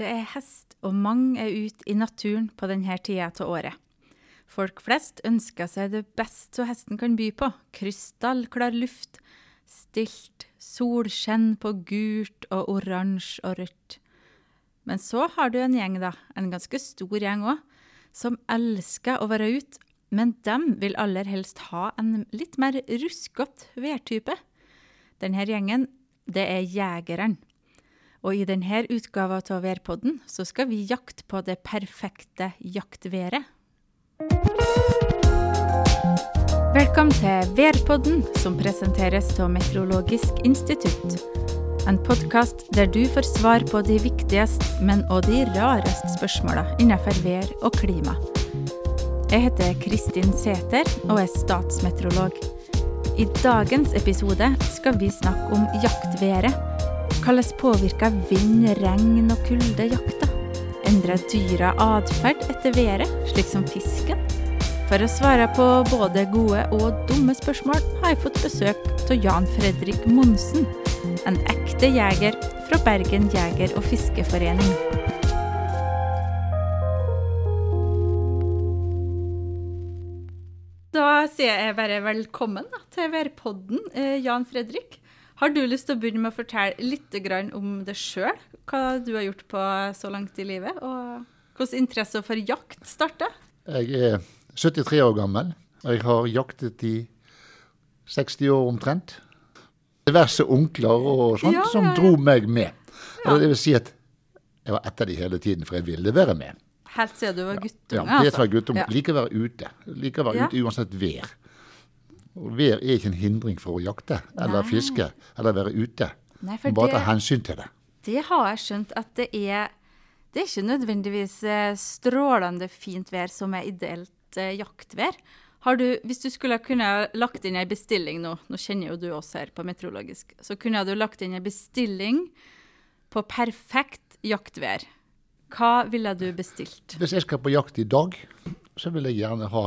Det er hest, og mange er ute i naturen på denne tida av året. Folk flest ønsker seg det beste hesten kan by på. Krystallklar luft, stilt, solskjenn på gult og oransje og rødt. Men så har du en gjeng, da, en ganske stor gjeng òg, som elsker å være ute, men dem vil aller helst ha en litt mer ruskete værtype. Denne gjengen, det er jegerne. Og i denne utgava av Værpodden så skal vi jakte på det perfekte jaktværet. Velkommen til Værpodden, som presenteres av Meteorologisk institutt. En podkast der du får svar på de viktigste, men òg de rareste spørsmåla innenfor vær og klima. Jeg heter Kristin Sæther og er statsmeteorolog. I dagens episode skal vi snakke om jaktværet hvordan påvirker vind, regn og kulde jakta? Endrer dyra atferd etter været, slik som fisken? For å svare på både gode og dumme spørsmål har jeg fått besøk av Jan Fredrik Monsen, en ekte jeger fra Bergen jeger- og fiskeforening. Da sier jeg bare velkommen da, til Værpodden, eh, Jan Fredrik. Har du lyst til å begynne med å fortelle litt om deg sjøl? Hva du har gjort på så langt i livet, og hvordan interesse for jakt starta? Jeg er 73 år gammel. Jeg har jaktet i 60 år omtrent. Diverse onkler og sånt Ja, som ja, som dro meg med. Ja. Det vil si at jeg var etter de hele tiden, for jeg ville være med. Helt siden du var Ja, guttunge, det var guttom. Ja. Liker å være ute. Liker å være Ja. ute uansett vær. Vær er ikke en hindring for å jakte eller Nei. fiske eller være ute. Nei, for bare ta hensyn til det. Det har jeg skjønt at det er Det er ikke nødvendigvis eh, strålende fint vær som er ideelt eh, jaktvær. Har du, hvis du skulle kunne lagt inn ei bestilling nå, nå kjenner jo du oss her på Meteorologisk, så kunne du lagt inn ei bestilling på perfekt jaktvær. Hva ville du bestilt? Hvis jeg skal på jakt i dag, så vil jeg gjerne ha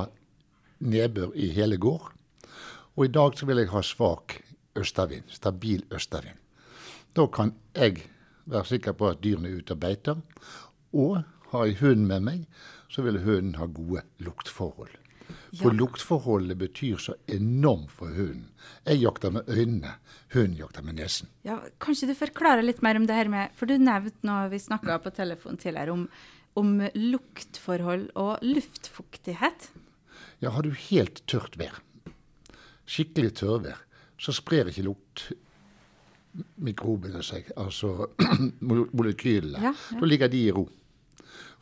nedbør i hele gård. Og i dag så vil jeg ha svak østavind, stabil østavind. Da kan jeg være sikker på at dyrene er ute og beiter. Og har jeg hunden med meg, så vil hunden ha gode luktforhold. For Ja. luktforholdet betyr så enormt for hunden. Jeg jakter med øynene, hunden jakter med nesen. Ja, kanskje du forklarer litt mer om det her med For du nevnte når vi snakka på telefon tidligere, om, om luktforhold og luftfuktighet. Ja, har du helt tørt vær, skikkelig tørrvær, så sprer ikke lukt mikrobene seg, altså molekylene. Ja, ja. Da ligger de i ro.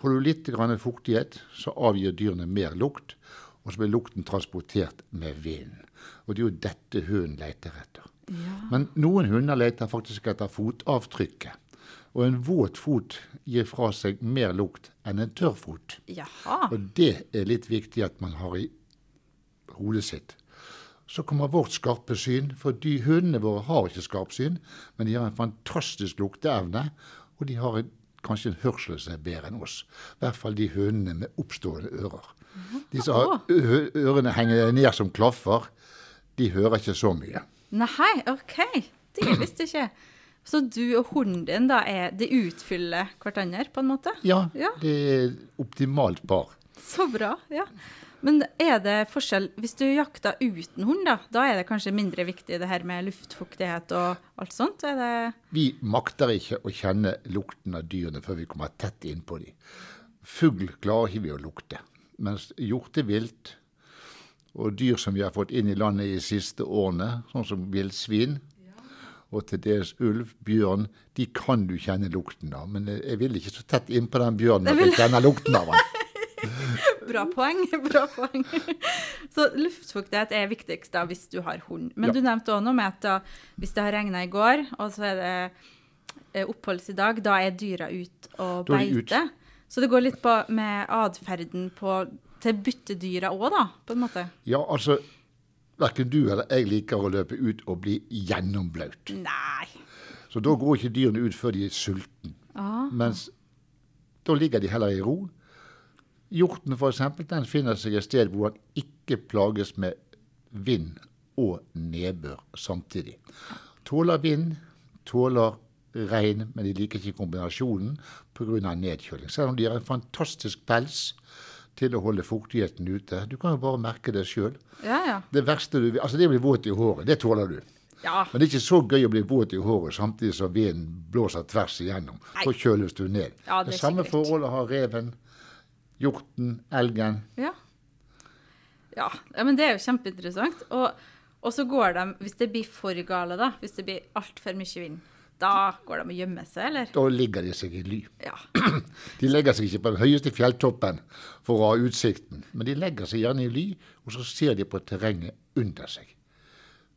Får du litt grann fuktighet, så avgir dyrene mer lukt, og så blir lukten transportert med vinden. Og det er jo dette hunden leter etter. Ja. Men noen hunder leter faktisk etter fotavtrykket. Og en våt fot gir fra seg mer lukt enn en tørr fot. Jaha. Og det er litt viktig at man har i hodet sitt. Så kommer vårt skarpe syn, for de hundene våre har ikke skarpsyn, men de har en fantastisk lukteevne, og de har en, kanskje en hørsel som er bedre enn oss. I hvert fall de hundene med oppstående ører. De som har ørene henger ned som klaffer, de hører ikke så mye. Nei, OK. Det visste jeg ikke. Så du og hunden din, da, er, de utfyller hverandre, på en måte? Ja, Ja. det er optimalt par. Så bra. ja. Men er det forskjell Hvis du jakter uten hund, da, da er det kanskje mindre viktig det her med luftfuktighet og alt sånt? Er det Vi makter ikke å kjenne lukten av dyrene før vi kommer tett innpå dem. Fugl klarer ikke vi å lukte. Mens hjortevilt og dyr som vi har fått inn i landet i de siste årene, sånn som villsvin og til dels ulv, bjørn, de kan du kjenne lukten av. Men jeg vil ikke så tett innpå den bjørnen at jeg kjenner lukten av den. Bra poeng. bra poeng. Så luftfuktighet er viktigst da hvis du har hund. Men Ja. du nevnte òg noe med at da, hvis det har regna i går, og så er det eh, oppholds i dag, da er dyra ute og beite. Så det går litt på med atferden på, til byttedyra òg, da, på en måte. Ja, altså, verken du eller jeg liker å løpe ut og bli gjennomblaut. Nei. Så da går ikke dyrene ut før de er sultne. Ah. Mens da ligger de heller i ro. Hjorten f.eks. den finner seg et sted hvor han ikke plages med vind og nedbør samtidig. Tåler vind, tåler regn, men de liker ikke kombinasjonen pga. nedkjøling. Selv om de har en fantastisk pels til å holde fuktigheten ute. Du kan jo bare merke det sjøl. Ja, ja. Det verste du vil Altså, det å bli våt i håret, det tåler du. Ja, Men det er ikke så gøy å bli våt i håret samtidig som vinden blåser tvers igjennom. Nei. Så kjøles du ned. Det det samme forholdet har reven, hjorten, elgen. ja. Ja, ja men det er jo kjempeinteressant. Og, og så går de, hvis det blir for gale, da, hvis det blir altfor mye vind, da går de og gjemmer seg, eller? Da ligger de seg i ly. Ja. De legger seg ikke på den høyeste fjelltoppen for å ha utsikten, men de legger seg gjerne i ly, og så ser de på terrenget under seg.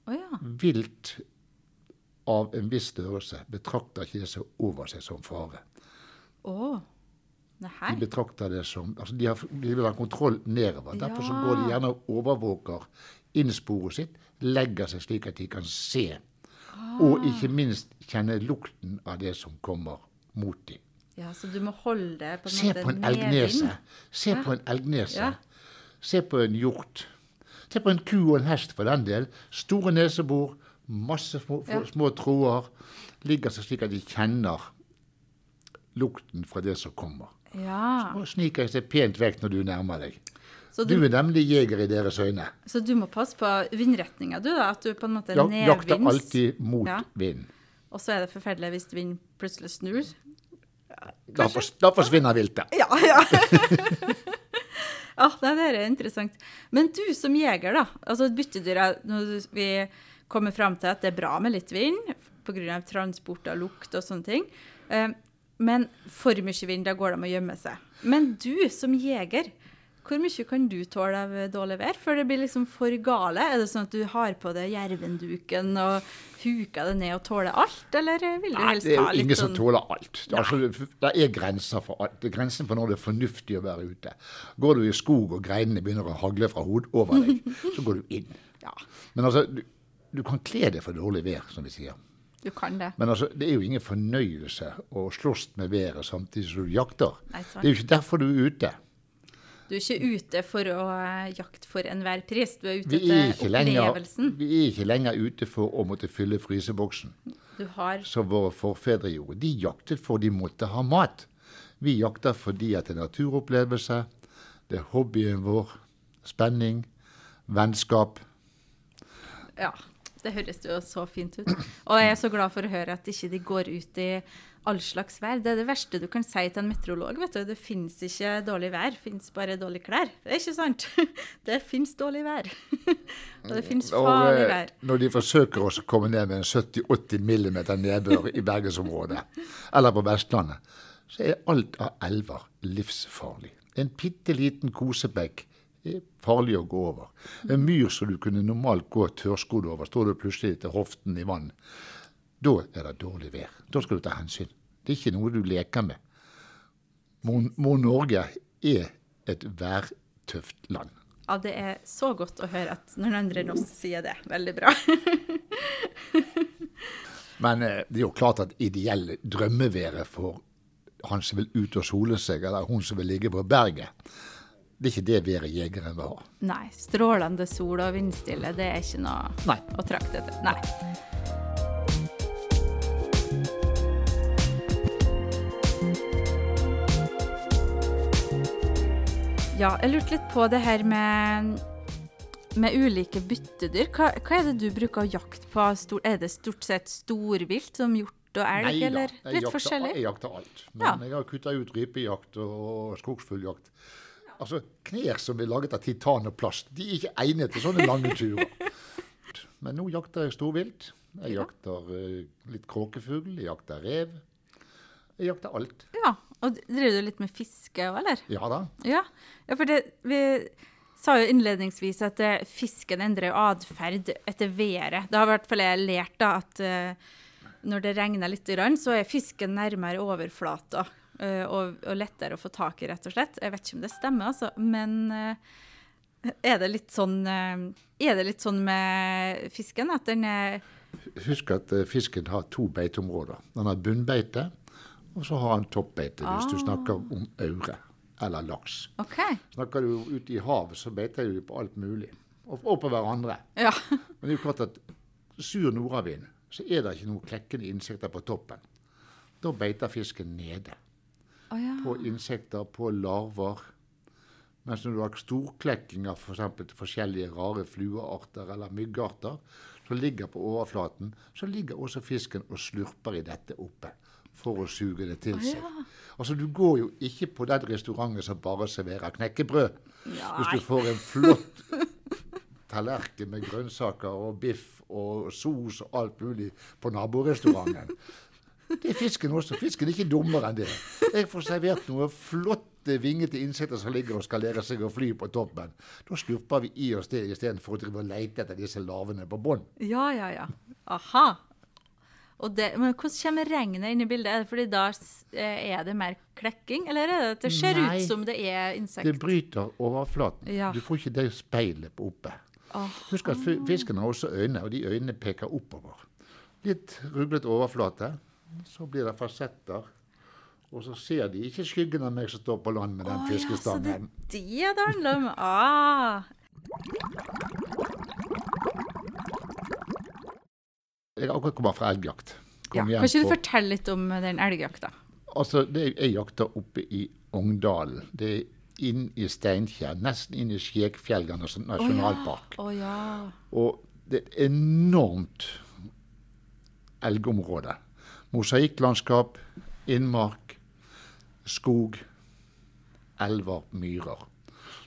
Oh, ja. Vilt av en viss størrelse betrakter ikke det som over seg som fare. Å. Nei. De betrakter det som altså de, har, de vil ha kontroll nedover. Derfor så går de gjerne og overvåker innsporet sitt, legger seg slik at de kan se. Og Ah. ikke minst kjenne lukten av det som kommer mot dem. Ja, så du må holde det på en Se måte på en elgnese. Se på en elgnese. Ja. Se på en hjort. Se på en ku og en hest for den del. Store nesebor, masse små, Ja. små tråder. Ligger seg slik at de kjenner lukten fra det som kommer. Ja. Og sniker seg pent vekk når du nærmer deg. Så Du du, er nemlig jeger i deres øyne. så du må passe på vindretninga, du, da? At du på en måte er Ja, jakter alltid mot Ja. vind. Og så er det forferdelig hvis vind plutselig snur. Da, fors, da forsvinner viltet. Ja, ja. ja, det er interessant. Men du som jeger, da. altså Byttedyra Når vi kommer fram til at det er bra med litt vind pga. transport av lukt og sånne ting. Men for mye vind, da går det med å gjemme seg. Men du som jeger, hvor mye kan du tåle av dårlig vær før det blir liksom for gale? Er det sånn at du har på deg jervenduken og huker det ned og tåler alt, eller vil du helst det er ha jo litt ingen som sånn tåler alt. Altså, det er grenser for alt. Det er grensen for når det er fornuftig å være ute. Går du i skog og greinene begynner å hagle fra hodet over deg, så går du inn. Ja, Men altså, du, du kan kle deg for dårlig vær, som vi sier. Du kan det. Men altså, det er jo ingen fornøyelse å slåss med været samtidig som du jakter. Nei. Det er jo ikke derfor du er ute. Du er ikke ute for å eh, jakte for enhver pris, du er ute etter opplevelsen. lenger, vi er ikke lenger ute for å måtte fylle fryseboksen, Du har som våre forfedre gjorde. De jaktet for de måtte ha mat. Vi jakter fordi at det er naturopplevelse, det er hobbyen vår, spenning, vennskap. Ja, det høres jo så fint ut. Og jeg er så glad for å høre at ikke de går ut i all slags vær. Det er det verste du kan si til en meteorolog. vet du. Det finnes ikke dårlig vær, det finnes bare dårlige klær. Det er ikke sant. Det finnes dårlig vær. Og det finnes farlig eh, vær. når de forsøker å komme ned med en 70-80 millimeter nedbør i bergensområdet, eller på Vestlandet, så er alt av elver livsfarlig. En bitte liten kosebekk er farlig å gå over. En myr som du kunne normalt gå tørrskodd over, står du plutselig til hoften i vann. Da er det dårlig vær. Da skal du ta hensyn. Det er ikke noe du leker med. Mo- Mo Norge er et værtøft land. Ja, det er så godt å høre at noen andre enn oss sier det. Veldig bra. Men eh, det er jo klart at ideelle drømmeværet for han som vil ut og sole seg, eller hun som vil ligge på berget, det er ikke det været jegeren vil ha. Nei, strålende sol og vindstille, det er ikke noe Nei. å trakte etter. Nei. Ja, jeg lurte litt på det her med, med ulike byttedyr. Hva, hva er det du bruker å jakte på? Stor, er det stort sett storvilt som hjort og elg, Nei da, eller jeg litt jakter, forskjellig? Jeg jakter alt. Men Ja. jeg har kutta ut rypejakt og skogsfugljakt. Altså, knær som er laget av titan og plast, de er ikke egnet til sånne lange turer. Men nå jakter jeg storvilt. Jeg Ja. jakter eh, litt kråkefugl, jeg jakter rev. Jeg jakter alt. Ja, og driver du litt med fiske òg, eller? Ja da. Ja, ja for det, vi sa jo innledningsvis at eh, fisken endrer atferd etter været. Det har i hvert fall jeg lært da, at eh, når det regner litt, så er fisken nærmere overflata og, og lettere å få tak i, rett og slett. Jeg vet ikke om det stemmer, altså, men eh, er det litt sånn eh, Er det litt sånn med fisken at den er Husk at eh, fisken har to beiteområder. Den har bunnbeite, og så har han toppbeite, hvis du Ah. snakker om aure eller laks. Okay. Snakker du ute i havet, så beiter de på alt mulig. Og, og på hverandre. Ja. Men det er jo klart at sur nordavind, så er det ikke noen klekkende insekter på toppen. Da beiter fisken nede. Å ja. På insekter, på larver. Mens når du har storklekking av. For forskjellige rare fluearter eller myggarter som ligger på overflaten, så ligger også fisken og slurper i dette oppe for å suge det til seg. Altså, Du går jo ikke på den restauranten som bare serverer knekkebrød. Hvis du får en flott tallerken med grønnsaker og biff og sos og alt mulig på naborestauranten. Det er fisken også. Fisken er ikke dummere enn det. Jeg får servert noen flotte vingete insekter som ligger og skal lære seg å fly på toppen. Da slurper vi i oss det istedenfor å drive og lete etter disse larvene på bånn. Ja, ja, ja. Aha. Og det, men hvordan kommer regnet inn i bildet? Er det fordi da eh, er det mer klekking, eller er det at det ser Nei, ut som det er insekter? Det bryter overflaten. Ja. Du får ikke det speilet på oppe. Åh. Husk at fisken har også øyne, og de øynene peker oppover. Litt ruglete overflate. Så blir det fasetter. Og så ser de ikke skyggen av meg som står på land med den Å ja, så det er fiskestangen. det det handler om. Ah. Jeg har akkurat kommet fra elgjakt. Kom Ja. hjem Kan ikke du på- fortelle litt om den elgjakta? Altså, det jeg jakter oppe i Ongdalen. Det er inn i Steinkjer, nesten inn i Skjegfjell nasjonalpark. Å ja. Og det er et enormt elgområde. Mosaikklandskap, innmark, skog, elver, myrer.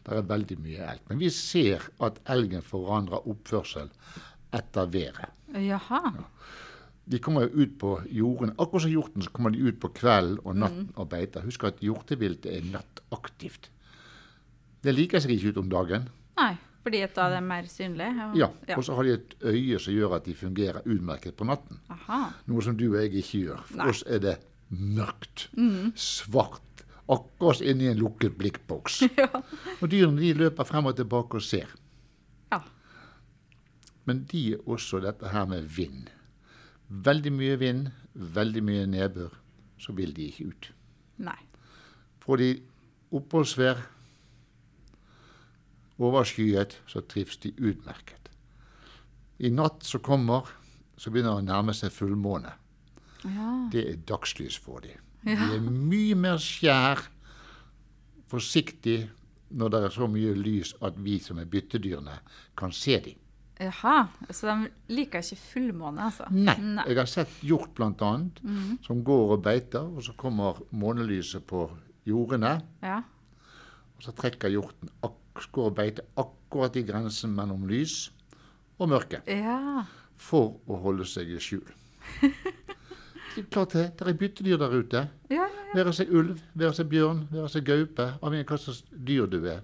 Det er veldig mye elg. Men vi ser at elgen forandrer oppførsel etter været. Jaha. De kommer jo ut på jorden. Akkurat som hjorten så kommer de ut på kvelden og natten og beiter. Husk at hjorteviltet er nattaktivt. Det liker seg ikke ut om dagen. Nei, fordi at da er mer synlig? og- Ja, Og så har de et øye som gjør at de fungerer utmerket på natten. Aha. Noe som du og jeg ikke gjør. For Nei. oss er det mørkt. Svart. Akkurat inni en lukket blikkboks. Og dyrene de løper frem og tilbake og ser. Ja. Men de er også dette her med vind. Veldig mye vind, veldig mye nedbør, så vil de ikke ut. Nei. Får de oppholdsvær, overskyet, så trives de utmerket. I natt som kommer, så begynner det å nærme seg fullmåne. Ja. Det er dagslys for dem. De er mye mer skjær, forsiktig, når det er så mye lys at vi som er byttedyrene, kan se dem. Jaha. Så de liker ikke fullmåne, altså? Nei. Jeg har sett hjort bl.a. som går og beiter, og så kommer månelyset på jordene. Ja. Og så trekker hjorten ak går og beiter akkurat i grensen mellom lys og mørke Ja. for å holde seg i skjul. Det er klart det. Det er byttedyr der ute. Ja, ja, ja. Være seg ulv, være seg bjørn, være seg gaupe. Avhengig av hva slags dyr du er.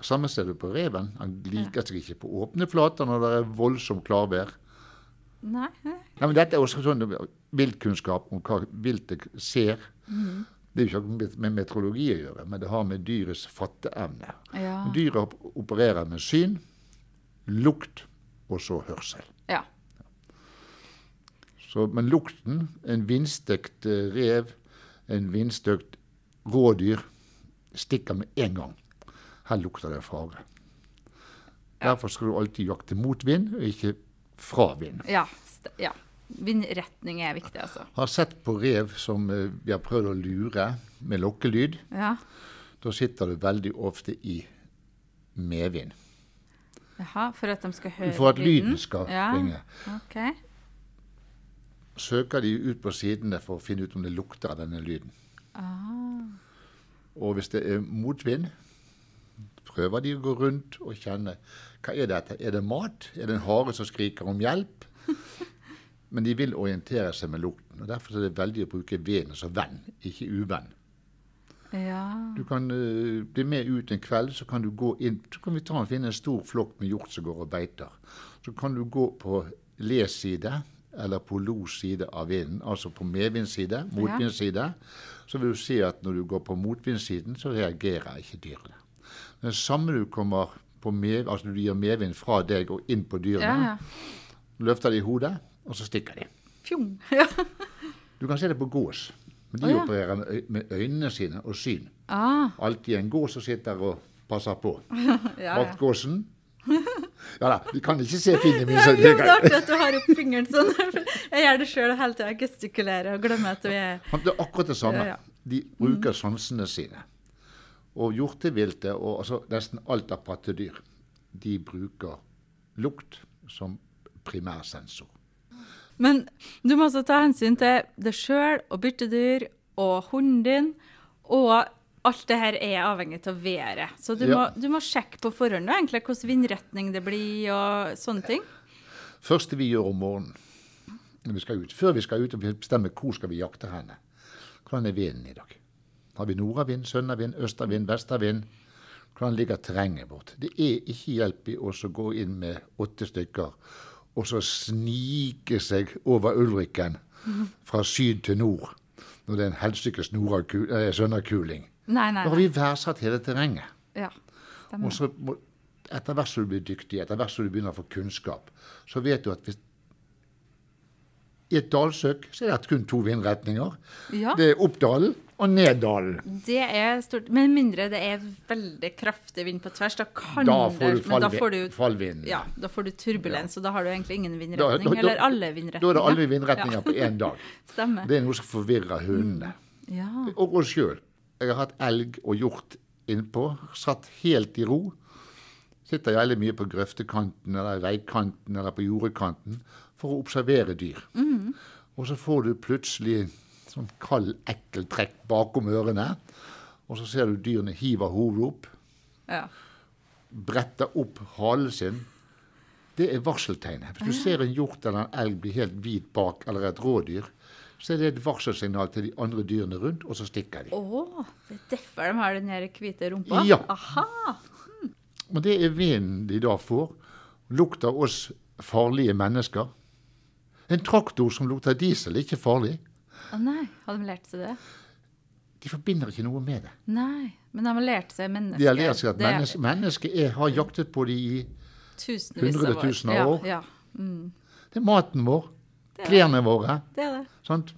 Samme ser du på reven. Han liker seg ikke på åpne flater når det er voldsomt klarvær. Nei. nei. Men dette er også sånn viltkunnskap om hva viltet ser. Det er jo ikke med meteorologi å gjøre, men det har med dyrets fatteevne. Ja. Dyret opererer med syn, lukt og så hørsel. Ja. Så, men lukten, en vindstekt eh, rev, en vindstøkt rådyr, stikker med en gang. Her lukter det fare. Derfor skal du alltid jakte mot vind, og ikke fra vind. Ja. ja. Vindretning er viktig, altså. Har sett på rev som eh, vi har prøvd å lure med lokkelyd. Ja. Da sitter du veldig ofte i medvind. Jaha, for at de skal høre lyden? For at lyden skal ja. ringe. Ok. Søker de ut på sidene for å finne ut om det lukter av denne lyden. Ah. Og hvis det er motvind, prøver de å gå rundt og kjenne hva er dette. Er det mat? Er det en hare som skriker om hjelp? Men de vil orientere seg med lukten. og Derfor er det veldig å bruke veden som venn, ikke uvenn. Ja. Du kan uh, bli med ut en kveld, så kan du gå inn Så kan vi ta og finne en stor flokk med hjort som går og beiter. Så kan du gå på les side eller på los side av vinden, altså på medvindsside, motvindside. Så vil du se at når du går på motvindssiden, så reagerer ikke dyrene. Men samme du kommer på med, altså du gir medvind fra deg og inn på dyrene, Ja, ja. løfter de hodet, og så stikker de. Fjong. Ja. Du kan se det på gås. Men de oh, ja. opererer med, øy med øynene sine og syn. Ah. Alltid en gås som sitter og passer på. Ja, ja. Ja da, vi kan ikke se fingeren min Ja, jo, det er artig at du har opp fingeren sånn. Jeg gjør det sjøl hele tida. Gestikulerer og glemmer at vi er Det er akkurat det samme. De bruker sansene sine. Og hjorteviltet og altså nesten alt av pattedyr, de bruker lukt som primærsensor. Men du må også ta hensyn til deg sjøl og byttedyr og hunden din. Og alt det her er avhengig av været. Så du, Ja. må, du må sjekke på forhånd egentlig hvilken vindretning det blir og sånne ting. første vi gjør om morgenen vi ut, før vi skal ut og bestemme hvor skal vi jakte henne, hvordan er vinden i dag? Har vi nordavind, sønnavind, østavind, vestavind? Hvordan ligger terrenget vårt? Det er ikke hjelp i oss å gå inn med åtte stykker og så snike seg over Ulrikken fra syd til nord når det er en helsikes eh. Nei, nei, Da har vi verdsatt hele terrenget. Ja, stemmer. Og så må, etter hvert som du blir dyktig, etter hvert som du begynner å få kunnskap, så vet du at hvis i et dalsøk så er det kun to vindretninger. Ja. Det er opp dalen og Nedalen. Det er stort. Med mindre det er veldig kraftig vind på tvers, da kan Da får du men da får du, fallvind. Ja, da får du turbulens, og da har du egentlig ingen vindretning. da- eller alle vindretninger. Da er det alle vindretninger på én dag. Stemmer. Det er noe som forvirrer hundene. Ja. Og oss sjøl. Jeg har hatt elg og hjort innpå. Satt helt i ro. Sitter veldig mye på grøftekanten eller veikanten eller på jordekanten for å observere dyr. Og så får du plutselig sånn kald, ekkel trekk bakom ørene. Og så ser du dyrene hiver hodet opp, ja. bretter opp halen sin. Det er varseltegnet. Hvis du ser en hjort eller en elg bli helt hvit bak, eller et rådyr, så er det et varselsignal til de andre dyrene rundt, og så stikker de. Å, det er derfor de har den her hvite rumpa? Ja. Aha! Og det er vinden de da får. Lukter oss farlige mennesker. En traktor som lukter diesel, er ikke farlig. Å nei, har de lært seg det? De forbinder ikke noe med det. Nei, men de har lært seg mennesker. De har lært seg at mennesket menneske har jaktet på de i hundretusen av år. Ja. Ja, mm, Det er maten vår, Det er klærne våre. det er det. Sant?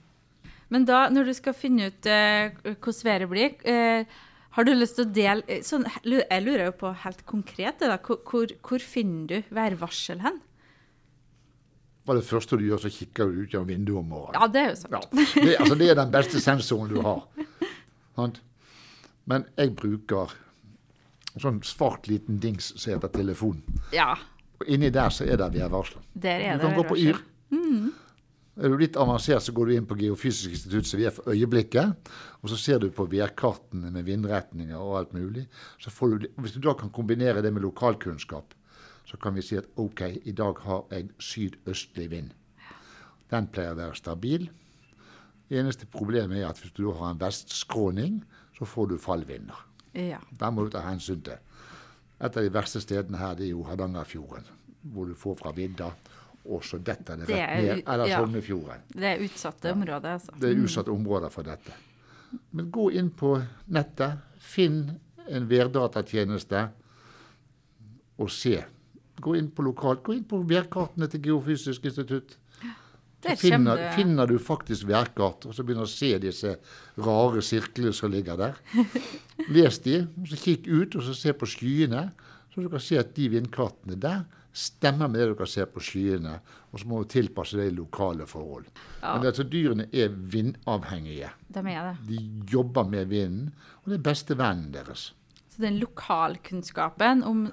Men da, når du skal finne ut eh, hvordan været blir, eh, har du lyst til å dele eh, sånn, Jeg lurer jo på helt konkret da, hvor, hvor finner du værvarsel hen? Hva er det første du gjør, så kikker du ut gjennom vinduet om morgenen. Ja, det er jo sant. Ja, det, altså, det er den beste sensoren du har. Men jeg bruker en sånn svart liten dings som heter telefon. Ja, Og inni der så er det værvarsler. der er Du det kan gå på Yr. Mm. Er du litt avansert, så går du inn på Geofysisk institutt, som vi er for øyeblikket. Og så ser du på værkartene med vindretninger og alt mulig. Så får du, hvis du da kan kombinere det med lokalkunnskap, så kan vi si at OK, i dag har jeg sydøstlig vind. Den pleier å være stabil. Det eneste problemet er at hvis du har en vestskråning, så får du fallvinder. Ja. Den må du ta hensyn til. Et av de verste stedene her det er jo Hardangerfjorden, hvor du får fra vidda, og så detter det rett ned. Eller ja. Sognefjorden. Det er utsatte områder, altså. Det er utsatte områder for dette. Men gå inn på nettet, finn en værdatatjeneste og se. Gå inn på lokalt, gå inn på værkartene til Geofysisk institutt. Så finner, finner du faktisk værkart, og så begynner du å se disse rare sirklene som ligger der. Les de, så kikk ut og så se på skyene, så du kan se at de vindkartene der stemmer med det du kan se på skyene. Og så må du tilpasse det i lokale forhold. Ja. Men altså, dyrene er vindavhengige. De er det. De jobber med vinden, og det er bestevennen deres. Så den lokalkunnskapen om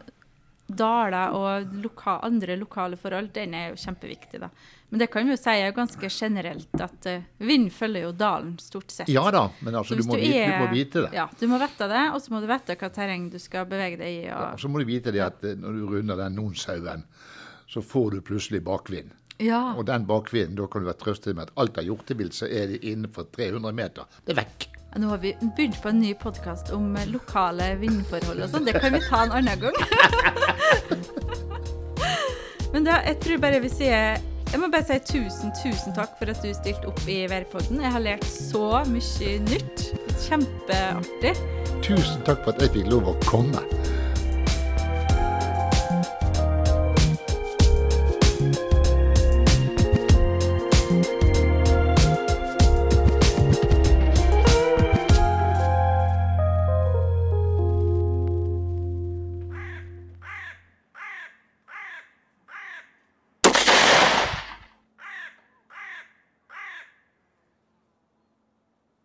daler og loka, andre lokale forhold, den er jo kjempeviktig, da. Men det kan vi jo si er ganske generelt at uh, vind følger jo dalen, stort sett. Ja da, men altså, Så du må, må, vite, du må vite det. Ja, du må vite det, og så må du vite hva terreng du skal bevege deg i. Ja, Og, så må du vite det at eh, når du runder den Nonshaugen, så får du plutselig bakvind. ja. Og den bakvinden, da kan du være trøstet med at alt av hjortevilt så er det innenfor 300 meter. Det er vekk. Nå har vi begynt på en ny podkast om eh, lokale vindforhold og sånn. Det kan vi ta en annen gang. Men da, jeg tror bare vi sier Jeg må bare si tusen, tusen takk for at du stilte opp i Værpodden. Jeg har lært så mye nytt. Kjempeartig. Tusen takk for at jeg fikk lov å komme.